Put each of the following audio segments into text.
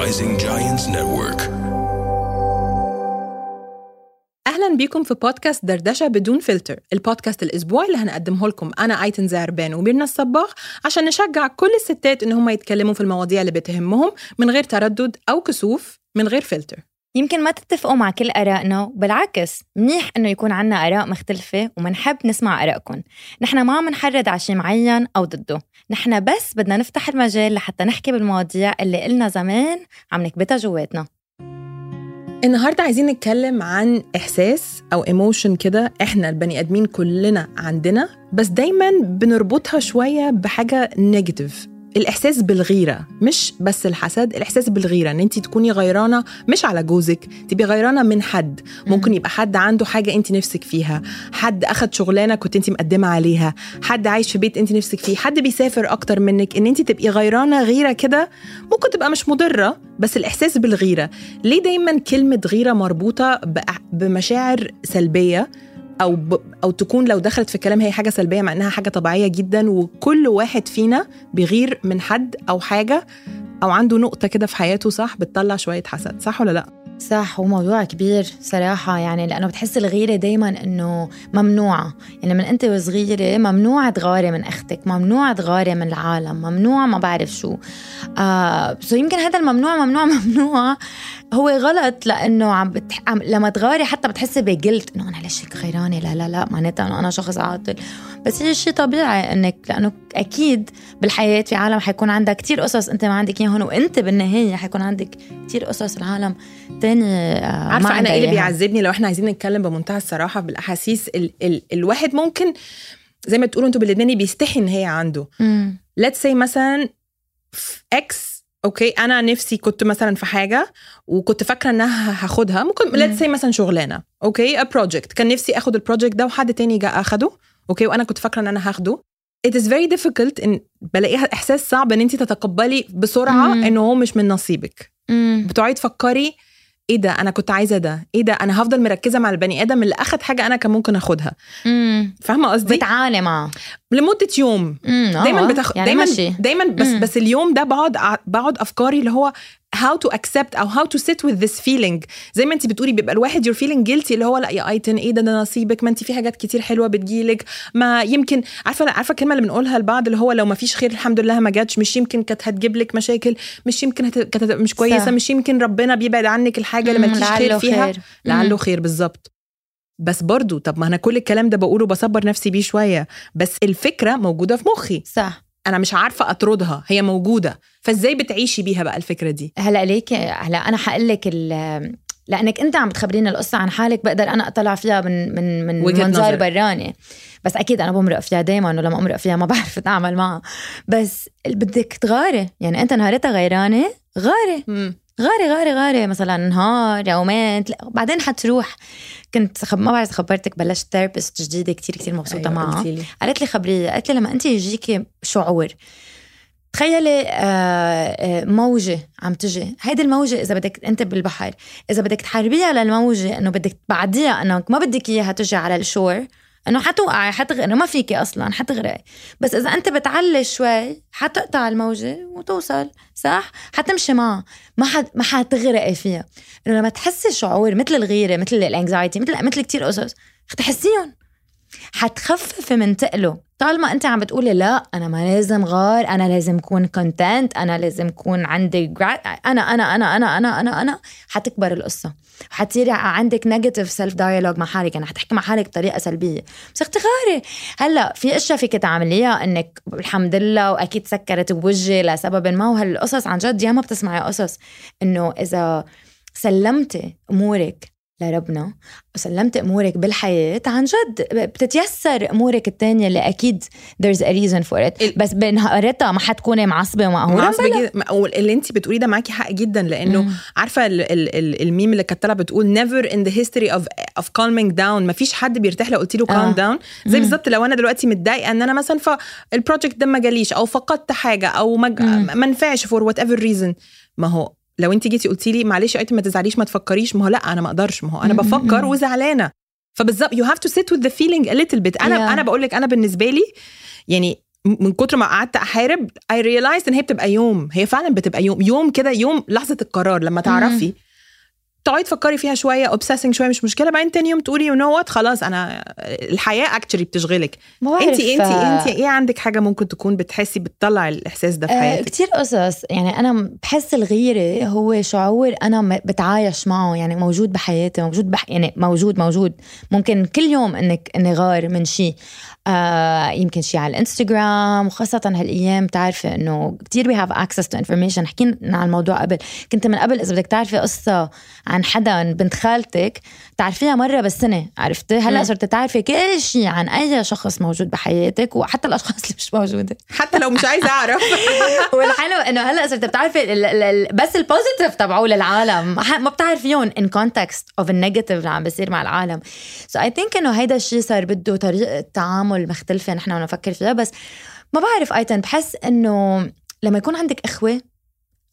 Rising Giants Network. أهلا بيكم في بودكاست دردشة بدون فلتر البودكاست الأسبوعي اللي هنقدمه لكم أنا أيتن زعربان وميرنا الصباغ عشان نشجع كل الستات إن هم يتكلموا في المواضيع اللي بتهمهم من غير تردد أو كسوف من غير فلتر يمكن ما تتفقوا مع كل آرائنا وبالعكس منيح إنه يكون عنا آراء مختلفة ومنحب نسمع آرائكم. نحن ما عم نحرض على شيء معين أو ضده. نحن بس بدنا نفتح المجال لحتى نحكي بالمواضيع اللي قلنا زمان عم نكبتها جواتنا. النهارده عايزين نتكلم عن إحساس أو emotion كده إحنا البني آدمين كلنا عندنا بس دايما بنربطها شوية بحاجة negative الإحساس بالغيرة مش بس الحسد الإحساس بالغيرة إن انت تكوني غيرانة مش على جوزك تبقي غيرانة من حد. ممكن يبقى حد عنده حاجة انت نفسك فيها حد أخد شغلانة كنت انت مقدمة عليها حد عايش في بيت انت نفسك فيه حد بيسافر أكتر منك إن انت تبقي غيرانة غيرة كده ممكن تبقى مش مضرة بس الإحساس بالغيرة. ليه دايما كلمة غيرة مربوطة بأ- بمشاعر سلبية؟ أو ب... أو تكون لو دخلت في الكلام هي حاجة سلبية مع إنها حاجة طبيعية جدا وكل واحد فينا بيغير من حد أو حاجة أو عنده نقطة كده في حياته صح؟ بتطلع شوية حسد صح ولا لأ؟ صح هو موضوع كبير صراحة. يعني لأنه بتحس الغيرة دايما إنه ممنوعة يعني من أنت وصغيرة ممنوع تغاري من أختك ممنوع تغاري من العالم ممنوع ما بعرف شو. آه سو يمكن هذا الممنوع ممنوع ممنوع. هو غلط لأنه عم, بتح... عم لما تغاري حتى بتحسي بجلد. إنه أنا ليش هيك غيرانة؟ لا لا لا معناتها إنه أنا شخص عاطل. بس هي شيء طبيعي إنك لأنه أكيد بالحياة في عالم حيكون عندها كتير قصص أنت ما عندك إياهم وأنت بالنهاية حيكون عندك كتير قصص العالم تاني آه، ما عارفة أنا إيه اللي. بيعذبني لو إحنا عايزين نتكلم بمنتهى الصراحة بالاحاسيس ال... ال... الواحد ممكن زي ما تقولوا أنتوا باللبناني بيستحي إن هي عنده. let's say مثلا X okay أنا نفسي كنت مثلا في حاجة وكنت فاكرة إنها هاخدها. ممكن مم. let's say مثلا شغلانة okay a project. كان نفسي آخد ال project ده وحد تاني جه أخده okay وأنا كنت فاكرة إن أنا هاخده. It is very difficult إن بلاقيها إحساس صعب إن انت تتقبلي بسرعة. إنه هو مش من نصيبك. بتقعدي تفكري إيه ده؟ أنا كنت عايزة ده. إيه ده؟ أنا هفضل مركزة مع البني آدم اللي أخد حاجة أنا كان ممكن أخدها. فاهمة قصدي؟ بتعاني معه لمدة يوم. آه. دايما بتاخ... يعني دايما ماشي. دايما بس مم. بس اليوم ده بقعد بقعد أفكاري اللي هو how to accept أو how to sit with this feeling زي ما انت بتقولي بيبقى الواحد you're feeling guilty اللي هو لا يا ايتن إيه ده ده نصيبك ما انت في حاجات كتير حلوة بتجيلك ما يمكن عارفة عارفة الكلمة اللي بنقولها لبعض اللي هو لو ما فيش خير الحمد لله ما جاتش مش يمكن كانت هتجيب لك مشاكل مش يمكن هت... كانت مش كويسة صح. مش يمكن ربنا بيبعد عنك الحاجة اللي. ما خير لعله فيها خير. لعله. خير بالظبط بس برضو طب ما أنا كل الكلام ده بقوله بصبر نفسي بيه شوية بس الفكرة موجودة في مخي. صح. أنا مش عارفة أطردها هي موجودة. فإزاي بتعيشي بيها بقى الفكرة دي؟ هلا ليك هلا أنا حقول لك ال- لأنك أنت عم بتخبريني القصة عن حالك بقدر أنا أطلع فيها من من من منظار. براني. بس أكيد أنا بمرق فيها دائما ولما أمرق فيها ما بعرف أتعامل معها. بس بدك تغاري. يعني أنت نهارتها غيرانة غاري. غاري غاري غاري مثلا نهار يومين بعدين حتروح. كنت خب... ما بعرف خبرتك بلشت ثيرابيست جديدة كتير كتير مبسوطة أيوة، معها. قالت لي خبريه قالت لي لما أنت يجيكي شعور تخيلي آه، آه، موجة عم تجي. هيدي الموجة إذا بدك أنت بالبحر إذا بدك تحاربيها للموجة إنه بدك تبعديها إنك ما بدك إياها تجي على ال shore إنه حتوقعي حتغرقي ما فيكي أصلا حتغرقي. بس إذا أنت بتعلي شوي حتقطع الموجة وتوصل صح؟ حتمشي معها. ما حد ما حتغرقي فيها. إنه لما تحسي شعور مثل الغيرة مثل ال anxiety مثل مثل كتير قصص تحسيهم. حتخففي من تقله. طالما أنت عم بتقولي لا أنا ما لازم غار أنا لازم أكون content أنا لازم أكون عندي أنا أنا أنا أنا أنا أنا أنا حتكبر القصة. حتصيري عندك negative self dialogue مع حالك يعني حتحكي مع حالك بطريقة سلبية. بس أختي غاري هلأ في أشياء فيك تعمليها إنك الحمد لله وأكيد سكرت بوجهي لسبب ما وهالقصص عن جد ياما بتسمعي قصص. إنه إذا سلمتي أمورك لربنا وسلمت أمورك بالحياة عن جد بتتيسر أمورك التانية اللي أكيد there's a reason for it بس بنهارتها ما حتكوني معصبة ومقهوره معصبة بلا. جدا و- اللي انت بتقوليه ده معاكي حق جدا لأنه مم. عارفة ال ال ال الميم اللي كانت طالعه بتقول never in the history of of calming down ما فيش حد بيرتاح لو قلت له آه. calm down زي مم. بالظبط لو أنا دلوقتي متضايقة إن أنا مثلا فال project ده ما جاليش أو فقدت حاجة أو. ما نفعش for whatever reason ما هو لو انت جيتي قلتي لي معلش يا ما تزعليش ما تفكريش. ما هو لا أنا ما أقدرش. ما هو أنا. بفكر وزعلانة. فبالظبط you have to sit with the feeling a little bit. أنا Yeah. أنا بقول لك أنا بالنسبة لي يعني من كتر ما قعدت احارب I realize إن هي بتبقى يوم. هي فعلا بتبقى يوم. يوم كده يوم لحظة القرار. لما تعرفي تقعدي تفكري فيها شوية obsessing شوية مش مشكلة. بعدين تاني يوم تقولي you know what خلاص أنا الحياة actually بتشغلك. انت انت آه، انت إيه عندك حاجة ممكن تكون بتحسي بتطلع الإحساس ده في آه حياتك؟ كتير قصص. يعني أنا بحس الغيرة هو شعور أنا م- بتعايش معه. يعني موجود بحياتي موجود بح يعني موجود موجود. ممكن كل يوم إنك إني غار من شيء آه يمكن شيء على الانستغرام وخاصة هالأيام بتعرفي إنه كتير we have access to information. حكينا عن الموضوع قبل. كنت من قبل إذا بدك تعرفي قصة عن حدا بنت خالتك تعرفيها مرة بالسنة عرفتي؟ هلأ. صرت تعرفي كل شيء عن أي شخص موجود بحياتك وحتى الأشخاص اللي مش موجودة. حتى لو مش عايزة أعرف. والحلو إنه هلأ صرت بتعرفي بس ال positive تبعه للعالم. ما بتعرفيهم in context of ال negative اللي عم بيصير مع العالم. so I think إنه هيدا الشيء صار بده طريقة تعامل مختلفه نحن بدنا نفكر فيها بس ما بعرف ايتن بحس إنه لما يكون عندك إخوة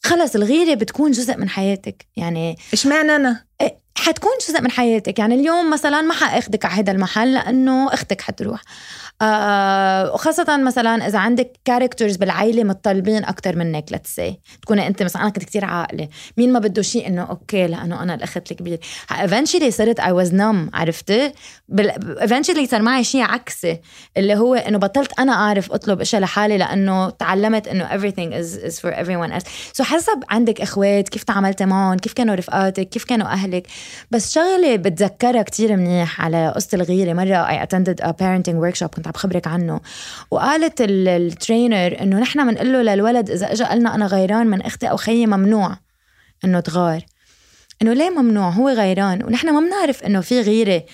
خلص الغيرة بتكون جزء من حياتك. يعني إشمعنى أنا؟ إيه، حتكون جزء من حياتك. يعني اليوم مثلا ما حأخدك على هذا المحل لأنه أختك حتروح. آه وخاصة مثلا إذا عندك characters بالعائلة متطلبين أكتر منك let's تكوني أنت مثلا أنا كنت كتير عاقلة. مين ما بده شيء إنه أوكي لأنه أنا الأخت الكبير eventually صرت I was numb عرفتي؟ بال... eventually صار معي شيء عكسي اللي هو إنه بطلت أنا أعرف أطلب أشياء لحالي لأنه تعلمت إنه everything is, is for everyone else. so حسب عندك إخوات كيف تعاملتي معهم كيف كانوا رفقاتك كيف كانوا أهلك. بس شغلة بتذكرها كتير منيح على قصة الغيرة. مرة I attended a parenting workshop كنت عم بخبرك عنه. وقالت ال- ال trainer إنه نحن بنقول له للولد إذا إجا قالنا أنا غيران من أختي أو خيي ممنوع إنه تغار. إنه ليه ممنوع؟ هو غيران. ونحن ما بنعرف إنه في غيرة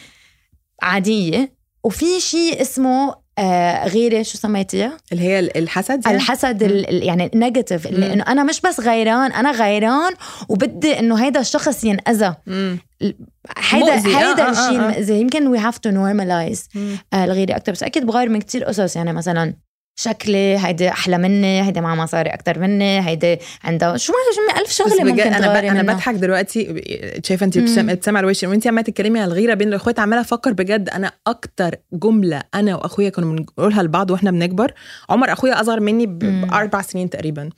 عادية. وفي شيء اسمه آه غيرة شو سميتيها؟ اللي هي الحسد يعني؟ الحسد ال- ال- يعني negative انه أنا مش بس غيران أنا غيران وبدي إنه هيدا الشخص ينأذى. هيدا. آه، هيدا آه، آه، الشيء آه. المأذي يمكن we have to normalize مم. الغيرة أكثر بس أكيد بغير من كتير قصص يعني مثلا شكلي هيدي أحلى مني هيدي معها مصاري أكثر مني هيدي عندها شو ما شو ما ألف بس شغلة ممكن أنا ب... أنا. بضحك دلوقتي شايفة انت. ابتسام ابتسام على وشي وانت عمالة تتكلمي عن الغيرة بين الأخوات عمالة أفكر بجد أنا أكتر جملة أنا وأخويا كنا بنقولها لبعض وإحنا بنكبر عمر أخويا أصغر مني. بأربع سنين تقريبا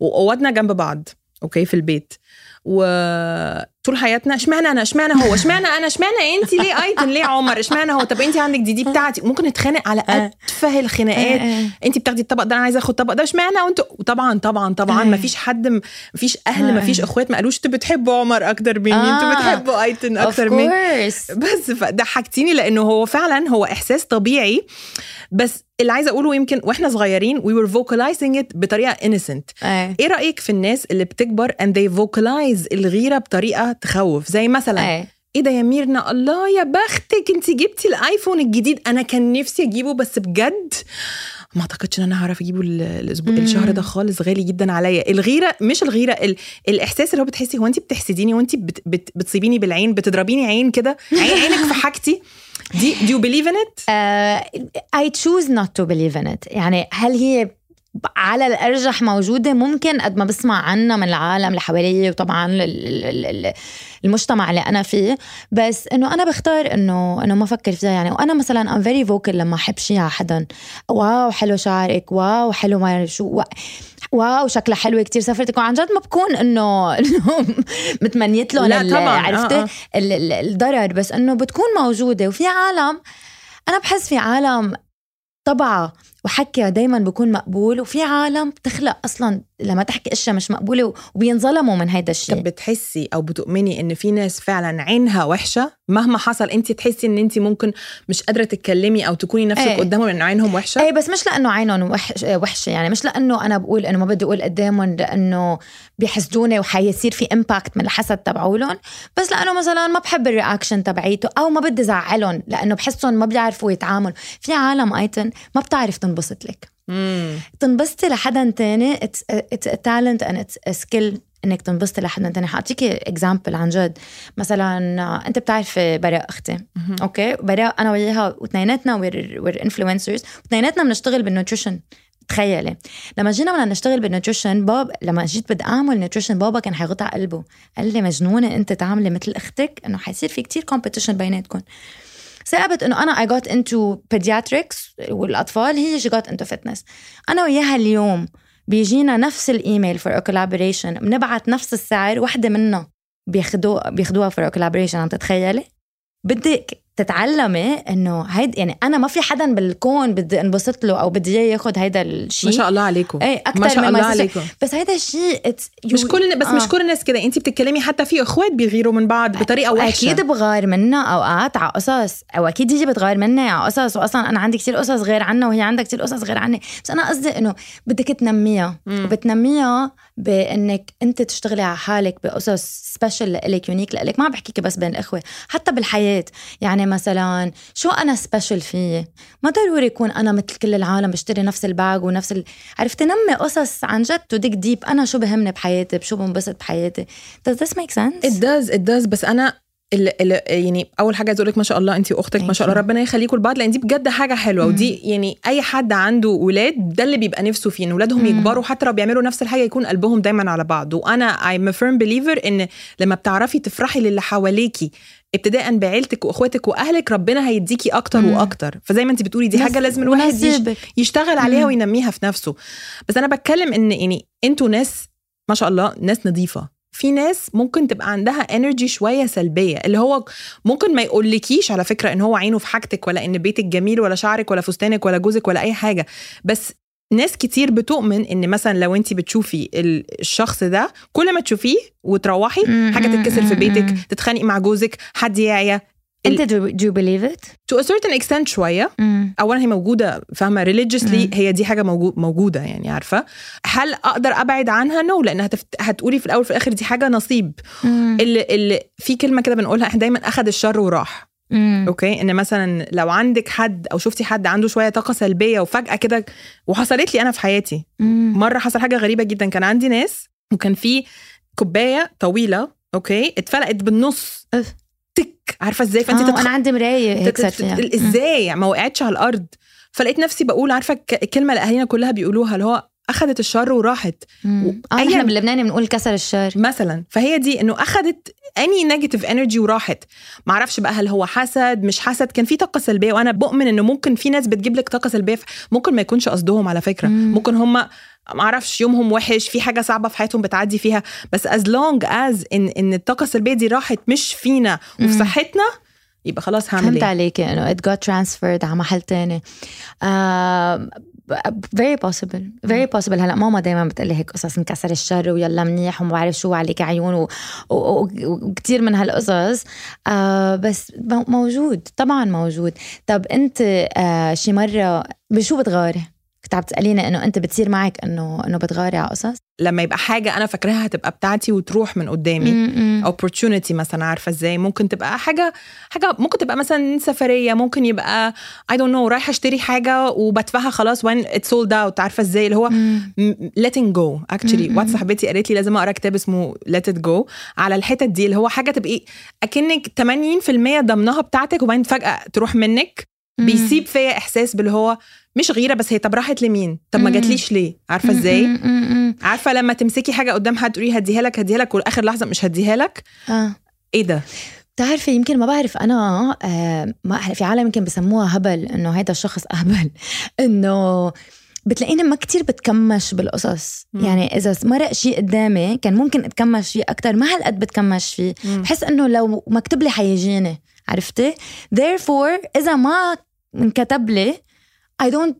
وقعدنا جنب بعض أوكي في البيت وطول حياتنا اشمعنى أنا؟ اشمعنى هو؟ اشمعنى أنا؟ اشمعنى انت؟ ليه ايتن ليه عمر؟ اشمعنى هو؟ طب انت عندك دي دي بتاعتي. ممكن نتخانق على آه. أتفه الخناقات. إيه، إيه. انت بتاخدي الطبق ده أنا عايزة آخد الطبق ده. اشمعنى وانتوا وطبعا طبعا طبعا. ما فيش حد م- مفيش أهل آه. مفيش إخوات ما قالوش أنتوا بتحبوا عمر أكتر مني. أنتوا بتحبوا ايتن أكتر مني. بس ضحكتيني لأنه هو فعلا هو إحساس طبيعي. بس اللي عايزة أقوله يمكن وإحنا صغيرين we were vocalizing it بطريقة innocent. إيه إيه رأيك في الناس اللي بتكبر and they vocalize الغيرة بطريقة تخوف. زي مثلا إيه. إيه ده يا ميرنا الله يا بختك أنت جبتي الآيفون الجديد. أنا كان نفسي أجيبه بس بجد ما أعتقدش إن أنا هعرف أجيبه ال- الأسبوع. الشهر ده خالص. غالي جدا عليا. الغيرة مش الغيرة ال... الإحساس اللي هو بتحسي هو أنت بتحسديني وأنت بت... بت... بتصيبيني بالعين بتضربيني عين كده؟ عين عينك في حاجتي؟ دي do you believe in it uh, I choose not to believe in it. يعني هل هي على الأرجح موجودة ممكن قد ما بسمع عنها من العالم اللي حوالي وطبعا ال- ال- ال- المجتمع اللي أنا فيه. بس إنه أنا بختار إنه إنه ما أفكر فيها يعني. وأنا مثلا I'm very vocal لما أحب شيء على حدا. wow حلو شعرك. wow حلو ما أعرف شو. wo- wow شكلها حلوة كتير سافرتك وعن جد ما بكون إنه إنه متمنيت لهم لا طبعاً، آه، عرفتي؟ آه. ال- الضرر. بس إنه بتكون موجودة. وفي عالم أنا بحس في عالم طبعها وحكيها دايما بكون مقبول وفي عالم بتخلق أصلا لما تحكي أشياء مش مقبولة وبينظلموا من هيدا طب الشيء بتحسي أو بتؤمني ان في ناس فعلا عينها وحشة؟ مهما حصل أنت تحسي إن أنت ممكن مش قادرة تتكلمي أو تكوني نفسك إيه. قدامهم لأن عينهم وحشة؟ إيه بس مش لأنه عينهم وحش وحشة يعني مش لأنه أنا بقول إنه ما بدي أقول قدامهم لأنه بيحسدوني وحيصير في impact من الحسد تبعولهم بس لأنه مثلا ما بحب ال reaction تبعيته أو ما بدي زعلهم لأنه بحسهم ما بيعرفوا يتعاملوا. في عالم ايتن ما بتعرف تنبسط لك. مم. تنبسطي لحدا تاني a talent and it's a skill إنك تنبسطي لحدا تاني. حأعطيكي example عن جد. مثلا آه، أنت بتعرفي براء أختي مهم. أوكي؟ براء أنا وياها واثنيناتنا we're we're influencers واثنيناتنا بنشتغل بال nutrition تخيلي. لما جينا بدنا نشتغل بال nutrition باب لما جيت بدي أعمل nutrition بابا كان حيغطى قلبه قال لي مجنونة أنت تعملي مثل أختك إنه حيصير في كتير competition بيناتكم ثاقبت إنه أنا I got into pediatrics والأطفال هي she got into fitness أنا وياها اليوم بيجينا نفس الإيميل for collaboration بنبعت نفس السعر وحدة منا بياخدوها بياخدوها for collaboration عم تتخيلي؟ بدك تتعلمي إنه هيد يعني أنا ما في حدا بالكون بدي انبسط له أو بدي إياه ياخذ هيدا الشيء. ما شاء الله عليكم. إيه أكثر ما شاء الله. عليكم. بس هيدا الشيء مش كل بس آه. مش كل الناس كده. انت بتتكلمي حتى في إخوات بيغيروا من بعض بطريقة وحشة. أكيد بغار منا أوقات على قصص أو أكيد هي بتغار مني على قصص. واصلا أنا عندي كثير قصص غير عنها وهي عندها كثير قصص غير عني. بس أنا قصدي إنه بدك تنميها. وبتنميها بإنك أنت تشتغلي على حالك بقصص special لإلك unique لإلك. ما عم بحكيكي بس بين الاخوه حتى بالحياة. يعني مثلا شو أنا special فيي ما ضروري يكون أنا مثل كل العالم بشتري نفس ال bag ونفس ال... عرفت؟ نمي قصص عن جد to dig deep أنا شو بهمني بحياتي؟ بشو بنبسط بحياتي؟ Does this make sense it does it does. بس أنا ال ال يعني أول حاجة عايز أقول لك ما شاء الله انت وأختك ما شاء الله. ربنا يخليكم لبعض لأن دي بجد حاجة حلوة مم. ودي يعني أي حد عنده ولاد ده اللي بيبقى نفسه فيه إن ولادهم. يكبروا حتى لو بيعملوا نفس الحاجة يكون قلبهم دايما على بعض وأنا a firm believer إن لما بتعرفي تفرحي للي حواليكي ابتداء بعيلتك وإخواتك وأهلك ربنا هيديكي أكتر مم. وأكتر فزي ما انت بتقولي دي حاجة لازم الواحد. يشتغل عليها مم. وينميها في نفسه بس أنا بتكلم إن يعني أنتوا ناس ما شاء الله ناس نظيفة في ناس ممكن تبقى عندها انرجي شوية سلبية اللي هو ممكن ما يقولكيش على فكرة إن هو عينه في حاجتك ولا إن بيتك جميل ولا شعرك ولا فستانك ولا جوزك ولا أي حاجة بس ناس كتير بتؤمن إن مثلا لو انت بتشوفي ال- الشخص ده كل ما تشوفيه وتروحي حاجة تتكسر في بيتك. تتخانقي مع جوزك حد يعيا انت do, do you believe it? To a certain extent شوية. مم. اولا هي موجودة فاهمة؟ religiously مم. هي دي حاجة موجو- موجودة يعني عارفة؟ هل أقدر أبعد عنها؟ no لأن هتفت... هتقولي في الأول في الآخر دي حاجة نصيب. مم. اللي, اللي في كلمة كده بنقولها إحنا دايما أخذ الشر وراح. مم. أوكي؟ إن مثلا لو عندك حد أو شفتي حد عنده شوية طاقة سلبية وفجأة كده وحصلت لي أنا في حياتي. مم. مرة حصل حاجة غريبة جدا. كان عندي ناس وكان في كوباية طويلة أوكي؟ اتفلقت بالنص. عارفة إزاي؟ فانت آه تتخ... أنا عندي مراية هيك صار فيها تت- إزاي؟ ما وقعتش على الأرض. فلقيت نفسي بقول عارفة الك- الكلمة اللي اهالينا كلها بيقولوها اللي هو أخذت الشر وراحت. آه أي- نحن باللبناني بنقول كسر الشر. مثلا. فهي دي إنه أخذت any negative energy وراحت. ما أعرفش بقى هل هو حسد مش حسد كان في طاقة سلبية وأنا بؤمن إنه ممكن في ناس بتجيب لك طاقة سلبية ممكن ما يكونش قصدهم على فكرة. مم. ممكن هم ما أعرفش يومهم وحش في حاجة صعبة في حياتهم بتعدي فيها. بس as long as ان إن الطاقة السلبية دي راحت مش فينا وفي. صحتنا يبقى خلاص هعمل فهمت إيه؟ عليكي انه it got transferred على محل تاني. آه very possible very possible. هلا ماما دايما بتقلي هيك قصص انكسر الشر ويلا منيح وما بعرف شو عليك عيون و- و- و- وكتير من هالقصص. آه بس مو- موجود طبعا موجود. طب انت آه شي مرة بشو بتغاري؟ كنت عم تسأليني إنه أنت بتصير معك إنه إنه بتغاري على قصص؟ لما يبقى حاجة أنا فاكراها هتبقى بتاعتي وتروح من قدامي. opportunity مثلا عارفة إزاي؟ ممكن تبقى حاجة حاجة ممكن تبقى مثلا سفرية ممكن يبقى I don't know رايحة أشتري حاجة وبدفعها خلاص when it's sold out عارفة إزاي؟ اللي هو actually م- م. واحدة صاحبتي قالت لي لازم أقرأ كتاب اسمه let it go على الحتت دي اللي هو حاجة تبقي أكنك 80% ضمنها بتاعتك وبعدين فجأة تروح منك. بيسيب فيا إحساس باللي هو مش غيرة بس هي طب راحت لمين؟ طب ما. جاتليش ليه؟ عارفة إزاي. عارفة لما تمسكي حاجة قدام حد تقولي هديها لك هديها لك وآخر لحظة مش هديها لك؟ آه. إيه ده؟ بتعرفي يمكن ما بعرف. أنا آه ما في عالم يمكن بسموها هبل إنه هيدا الشخص أهبل. إنه بتلاقيني ما كتير بتكمش بالقصص. مم. يعني إذا مرق شيء قدامي كان ممكن أتكمش فيه أكتر. ما هالقد بتكمش فيه. مم. بحس إنه لو مكتوب لي حيجيني عرفتي؟ Therefore إذا ما انكتب لي I don't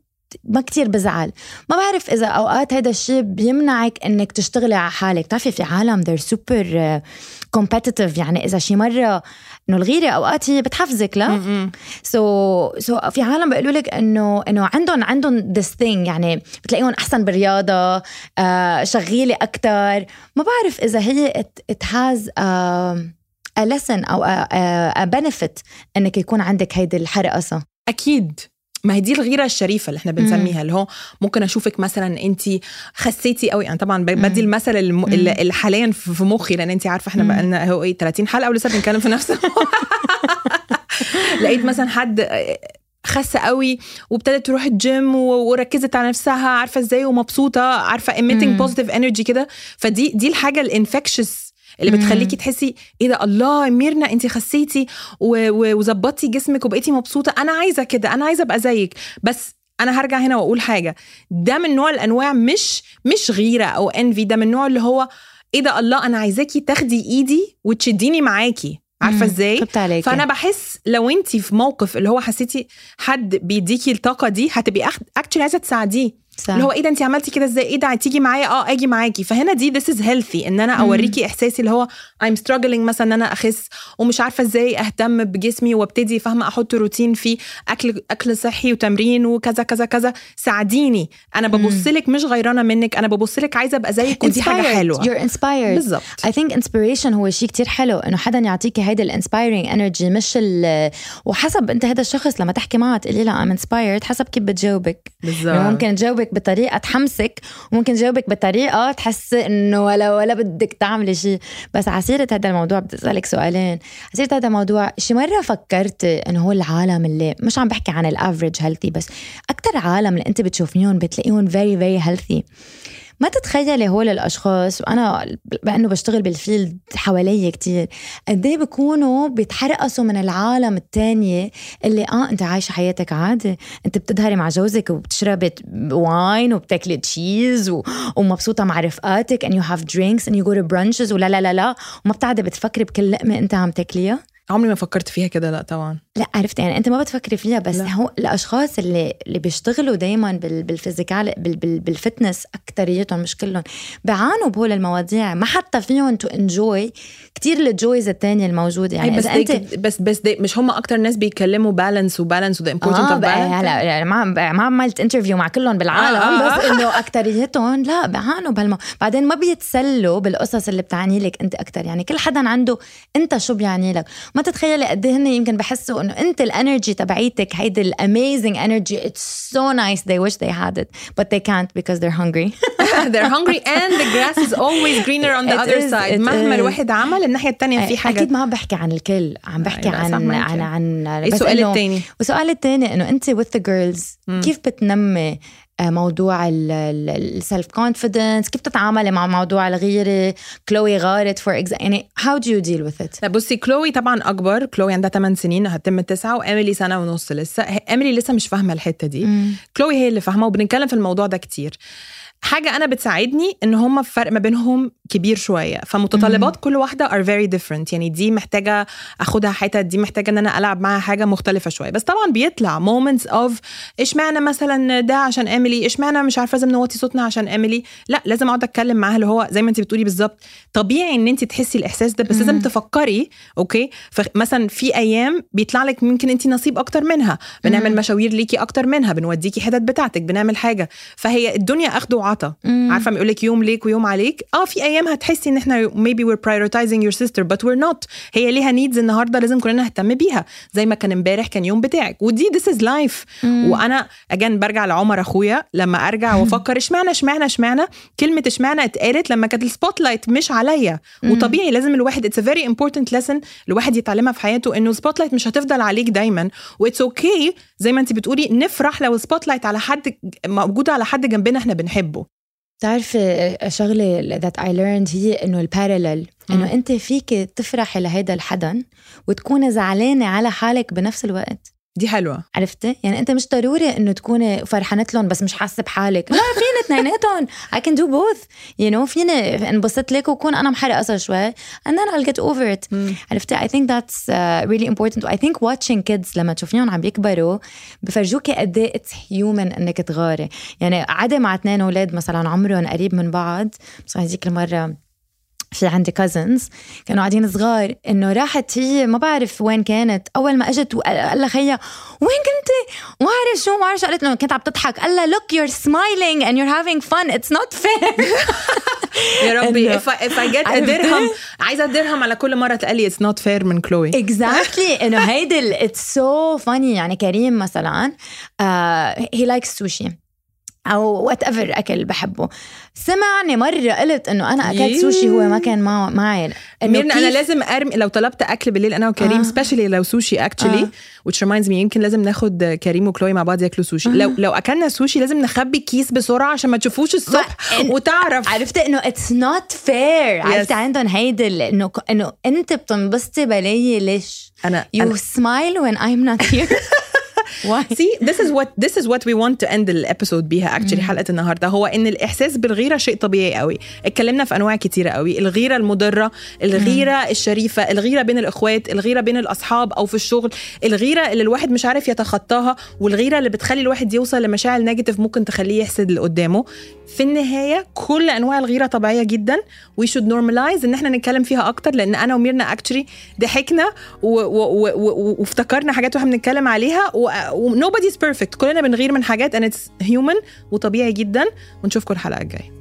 ما كتير بزعل. ما بعرف إذا أوقات هذا الشيء بيمنعك إنك تشتغلي على حالك. بتعرفي في عالم they're super uh, competitive. يعني إذا شي مرة إنه الغيرة أوقات هي بتحفزك لا؟ م-م. so so, so so في عالم بيقولوا لك إنه إنه عندهم عندهم this thing. يعني بتلاقيهم أحسن بالرياضة آه شغيلة أكثر ما بعرف إذا هي it, it has a, a lesson أو a, a, benefit إنك يكون عندك هيدي الحرقصه أكيد. ما هي دي الغيرة الشريفة اللي إحنا بنسميها اللي هو ممكن أشوفك مثلا انت خسيتي قوي أنا طبعا ب- بدي المثل الم... اللي حاليا في مخي لأن انت عارفة إحنا. بقى لنا هو إيه 30 حلقة ولسه بنتكلم في نفس لقيت مثلا حد خاسة قوي وابتدت تروح الجيم وركزت على نفسها عارفة إزاي ومبسوطة عارفة emitting positive energy كده. فدي دي الحاجة الانفكشس اللي. بتخليكي تحسي إيه ده الله ميرنا انت خسيتي وظبطتي جسمك وبقيتي مبسوطة. أنا عايزة كده أنا عايزة أبقى زيك. بس أنا هرجع هنا وأقول حاجة. ده من نوع الأنواع مش مش غيرة أو انفي ده من النوع اللي هو إيه ده الله أنا عايزاكي تاخدي إيدي وتشديني معاكي. عارفة. إزاي؟ فأنا بحس لو انت في موقف اللي هو حسيتي حد بيديكي الطاقة دي هتبقي actually عايزة تساعديه. صح. اللي هو إيه ده انت عملتي كده إزاي؟ إيه ده تيجي معايا؟ آه أجي معاكي. فهنا دي this is healthy إن أنا أوريكي إحساسي اللي هو I'm struggling مثلا إن أنا أخس ومش عارفة إزاي أهتم بجسمي وأبتدي فاهمة أحط روتين فيه أكل أكل صحي وتمرين وكذا كذا كذا. ساعديني. أنا ببص لك مش غيرانة منك أنا ببص لك عايزة أبقى زيك ودي حاجة. حلوة. You're inspired. بالظبط. I think inspiration هو شيء كتير حلو إنه حدا يعطيكي هيدا ال inspiring energy مش ال وحسب أنت هذا الشخص لما تحكي معه تقولي لها I'm inspired حسب كيف بتجاوبك. بالظبط. ممكن تجاوبك بطريقة تحمسك وممكن تجاوبك بطريقة تحسي إنه ولا ولا بدك تعملي شيء بس على سيره هذا الموضوع بدي أسألك سؤالين. على سيره هذا الموضوع شي مرة فكرتي إنه هو العالم اللي مش عم بحكي عن ال average healthy بس أكثر عالم اللي أنت بتشوفيهم بتلاقيهم very very healthy ما تتخيلي هول الأشخاص وأنا بأنه بشتغل بال field حوالي كتير قد إيه بيكونوا بيتحرقصوا من العالم التانية اللي آه أنت عايشة حياتك عادي أنت بتظهري مع جوزك وبتشربي wine وبتاكلي cheese و... ومبسوطة مع رفقاتك and you have drinks and you go to brunches ولا لا لا لا وما بتقعدي بتفكري بكل لقمة أنت عم تاكليها؟ عمري ما فكرت فيها كده لا طبعا. لا عرفت. يعني أنت ما بتفكري فيها بس لا. هو الأشخاص اللي اللي بيشتغلوا دائما بال بال physical بال بال بال fitness اكثريتهم مش كلهم بيعانوا بهول المواضيع. ما حتى فيهم تو انجوي كثير الجويز الثانية الموجودة. يعني بس أنت بس بس دي مش هم أكتر ناس بيتكلموا بالانس وبالانس وذا امبورتنت اوف بالانس هلا ما ما عملت انترفيو مع كلهم بالعالم آه، آه. بس إنه اكثريتهم لا بيعانوا بهالمو. بعدين ما بيتسلوا بالقصص اللي بتعني لك أنت أكثر يعني كل حدا عنده أنت شو بيعني لك. ما تتخيلي قد إيه هن يمكن بحسوا إنه أنت الانرجي تبعيتك هيدي الاميزنج انرجي اتس سو نايس they wish they had it but they can't because they're hungry they're hungry and the grass is always greener on the other side, it is مهما. الواحد عمل الناحية الثانية في حاجة أكيد ما عم بحكي عن الكل عم بحكي صح عن. عن عن إيه بس السؤال الثاني والسؤال الثاني إنه أنت with the girls. كيف بتنمي موضوع ال self confidence كيف تتعاملي مع موضوع الغيرة؟ كلوي غارت for يعني how do you deal with it لا بصي كلوي طبعا أكبر. كلوي عندها 8 سنين هتتم تسعة وإيميلي سنة ونص لسه. إيميلي لسه مش فاهمة الحتة دي. مم. كلوي هي اللي فاهمة وبنتكلم في الموضوع ده كتير. حاجة أنا بتساعدني إن هم فرق ما بينهم كبير شوية. فمتطلبات كل واحدة are very different. يعني دي محتاجة أخدها حتت دي محتاجة إن أنا ألعب معاها حاجة مختلفة شوية. بس طبعا بيطلع moments of إشمعنى مثلا ده عشان إيميلي؟ إشمعنى مش عارفة لازم نوطي صوتنا عشان إيميلي؟ لا لازم أقعد أتكلم معاها اللي هو زي ما أنت بتقولي بالظبط. طبيعي إن أنت تحسي الإحساس ده بس لازم تفكري أوكي؟ فمثلا في أيام بيطلع لك ممكن أنت نصيب أكتر منها. بنعمل مشاوير ليكي أكتر منها بنوديكي حتت بتاعتك بنعمل حاجة. فهي الدنيا أخد وعطا مم. عارفة بيقول لك يوم ليك ويوم عليك؟ آه في أيام هتحسي إن إحنا maybe we're prioritizing your sister but we're not. هي ليها needs النهارده لازم كلنا نهتم بيها. زي ما كان امبارح كان يوم بتاعك. ودي this is life. وأنا اجان برجع لعمر أخويا لما أرجع وأفكر إشمعنى إشمعنى إشمعنى؟ كلمة إشمعنى اتقالت لما كانت ال spotlight مش عليا. وطبيعي لازم الواحد it's a very important lesson الواحد يتعلمها في حياته إنه ال spotlight مش هتفضل عليك دايما. و it's okay okay زي ما انت بتقولي نفرح لو ال spotlight على حد موجودة على حد جنبنا إحنا بنحبه. بتعرفي شغلة that I learned هي إنه ال parallel إنه أنت فيك تفرحي لهيدا الحدا وتكوني زعلانة على حالك بنفس الوقت. دي حلوة. عرفتي؟ يعني أنت مش ضروري إنه تكوني فرحانت لهم بس مش حاسة بحالك، لا فيني اثنيناتهم I can do both. You know فيني انبسط لك وكون أنا محرقة شوي. And then I'll get over it. عرفتي؟ I think that's uh, really important. I think watching kids لما تشوفيهم عم يكبروا بفرجوكي قد إيه it's human إنك تغاري، يعني قعدة مع اثنين أولاد مثلا عمرهم قريب من بعض بس هذيك المرة في عندي كازنز كانوا قاعدين صغار إنه راحت هي ما بعرف وين كانت. أول ما إجت وقال لها خيا وين كنتي ما بعرف شو ما بعرف قالت له كنت عم تضحك. قال لها look you're smiling and you're having fun. It's not fair. يا ربي get a عرفتي؟ درهم عايزة درهم على كل مرة تقلي it's not fair من كلوي exactly. إنه هيدي it's so funny يعني كريم مثلا he likes sushi. أو whatever أكل بحبه. سمعني مرة قلت إنه أنا أكلت. سوشي هو ما كان معه معي. ميرنا أنا لازم أرمي لو طلبت أكل بالليل أنا وكريم آه. specially لو سوشي actually آه. which reminds me يمكن لازم ناخد كريم وكلوي مع بعض ياكلوا سوشي لو لو أكلنا سوشي لازم نخبي الكيس بسرعة عشان ما تشوفوش الصبح إن- وتعرف. عرفت إنه it's not fair عرفت عندهم هيدي إنه إنه أنت بتنبسطي بلاي ليش؟ أنا يو سمايل when I'm not here. Why? See, this is what this is what we want to end ال episode بيها actually حلقة النهارده. هو إن الإحساس بالغيرة شيء طبيعي قوي. اتكلمنا في أنواع كتيرة قوي. الغيرة المضرة الغيرة الشريفة الغيرة بين الإخوات الغيرة بين الأصحاب أو في الشغل الغيرة اللي الواحد مش عارف يتخطاها والغيرة اللي بتخلي الواحد يوصل لمشاعر negative ممكن تخليه يحسد اللي قدامه. في النهاية كل أنواع الغيرة طبيعية جدا. We should normalize إن إحنا نتكلم فيها أكتر لأن أنا وميرنا actually ضحكنا وافتكرنا حاجات وإحنا بنتكلم عليها nobody's perfect. كلنا بنغير من حاجات and it's human وطبيعي جدا. ونشوفكم الحلقة الجاية.